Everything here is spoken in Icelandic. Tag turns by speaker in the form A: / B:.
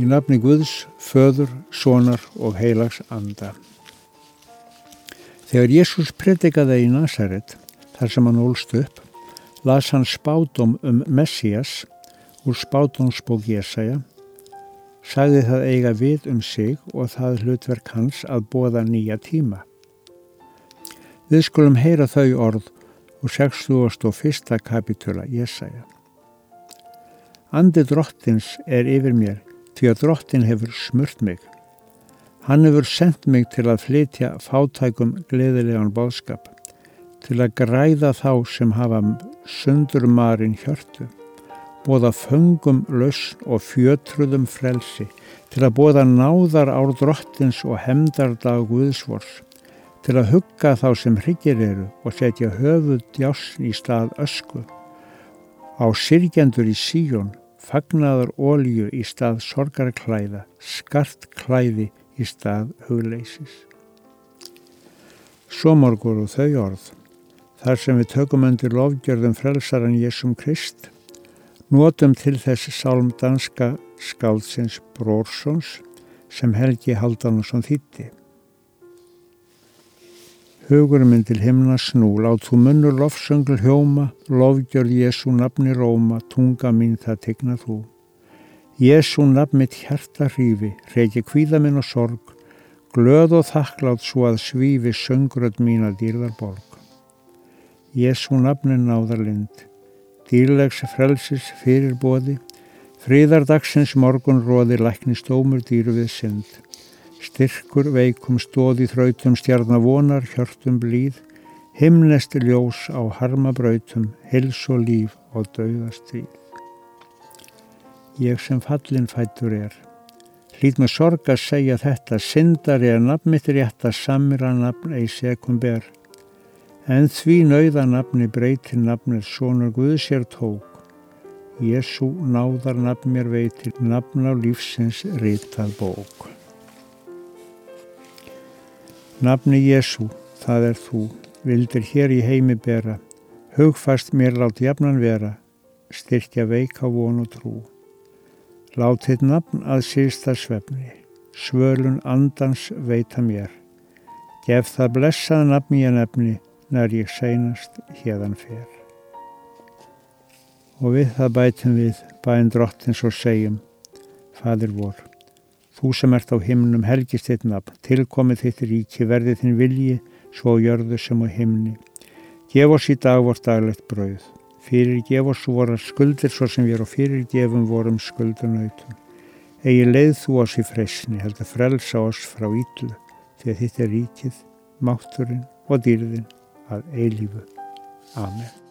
A: Í nafni Guðs, föður, sonar og heilags anda. Þegar Jésús predikaði í Nazaret, þar sem hann ólst upp, las hann spátum um Messias úr spátumsbók Jésaja, sagði það eiga við um sig og það hlutverk hans að bóða nýja tíma. Við skulum heyra þau orð og 61. kapitula Jésaja. Andi drottins er yfir mér því að drottin hefur smurt mig. Hann hefur sendt mig til að flytja fátækum gleðilegan bóðskap, til að græða þá sem hafa sundur marinn hjörtu, bóða föngum lausn og fjötruðum frelsi, til að bóða náðar ár drottins og hemdardag Guðsvors, til að hugga þá sem hryggir eru og setja höfuð djásn í stað ösku, á sirkjendur í síjón, fagnaðar ólju í stað sorgarklæða, skart klæði í stað hugleysis. Svo morgur og þau orð, þar sem við tökum undir lofgjörðum frelsaran Jésum Krist, notum til þessi sálm danska skáldsins Brórsons sem Helgi Haldanusson þýtti. Hugur minn til himna snú, lát þú munnur lofsöngl hjóma, lofgjörð Jésu nafni róma, tunga mín það tegna þú. Jésu nafn mitt hjarta hrífi, reykja kvíða minn og sorg, glöð og þakklátt svo að svífi söngröð mín að dýrðar borg. Jésu nafni náðar lind, dýrlegs frelsis fyrir bóði, fríðardagsins morgun róði lækni stómur dýru við synd. Styrkur veikum stóði þrautum stjarnavonar hjörtum blíð, himnesti ljós á harmabrautum, hils og líf og dauðastríð. Ég sem fallin fættur er, hlýt með sorg að segja þetta, syndar er nafnmitt rétt að samira nafn ei sekum ber, en því nauða nafni breytir nafnir sonur Guð sér tók. Jésu náðar nafn mér veitir, nafn á lífsins ritað bók. Nafni Jésu, það er þú, vildir hér í heimi bera, hugfast mér lát jafnan vera, styrkja veika von og trú. Látið nafn að sísta svefni, svölun andans veita mér, gef það blessað nafn ég nefni, nær ég seinast hérðan fer. Og við það bætum við bæinn drottins og segjum, Fadir vor, Þú sem ert á himnum helgist þitt nafn, tilkomið þitt ríki, verði þinn vilji, svo jörðu sem á himni. Gef oss í dag vort daglegt brauð. Fyrir gef oss voru skuldir svo sem við erum fyrir gefum vorum skuldunautum. Egi leið þú oss í fresni, heldur frelsa oss frá íllu, því að þitt er ríkið, mátturinn og dýrðin að eilífu. Amen.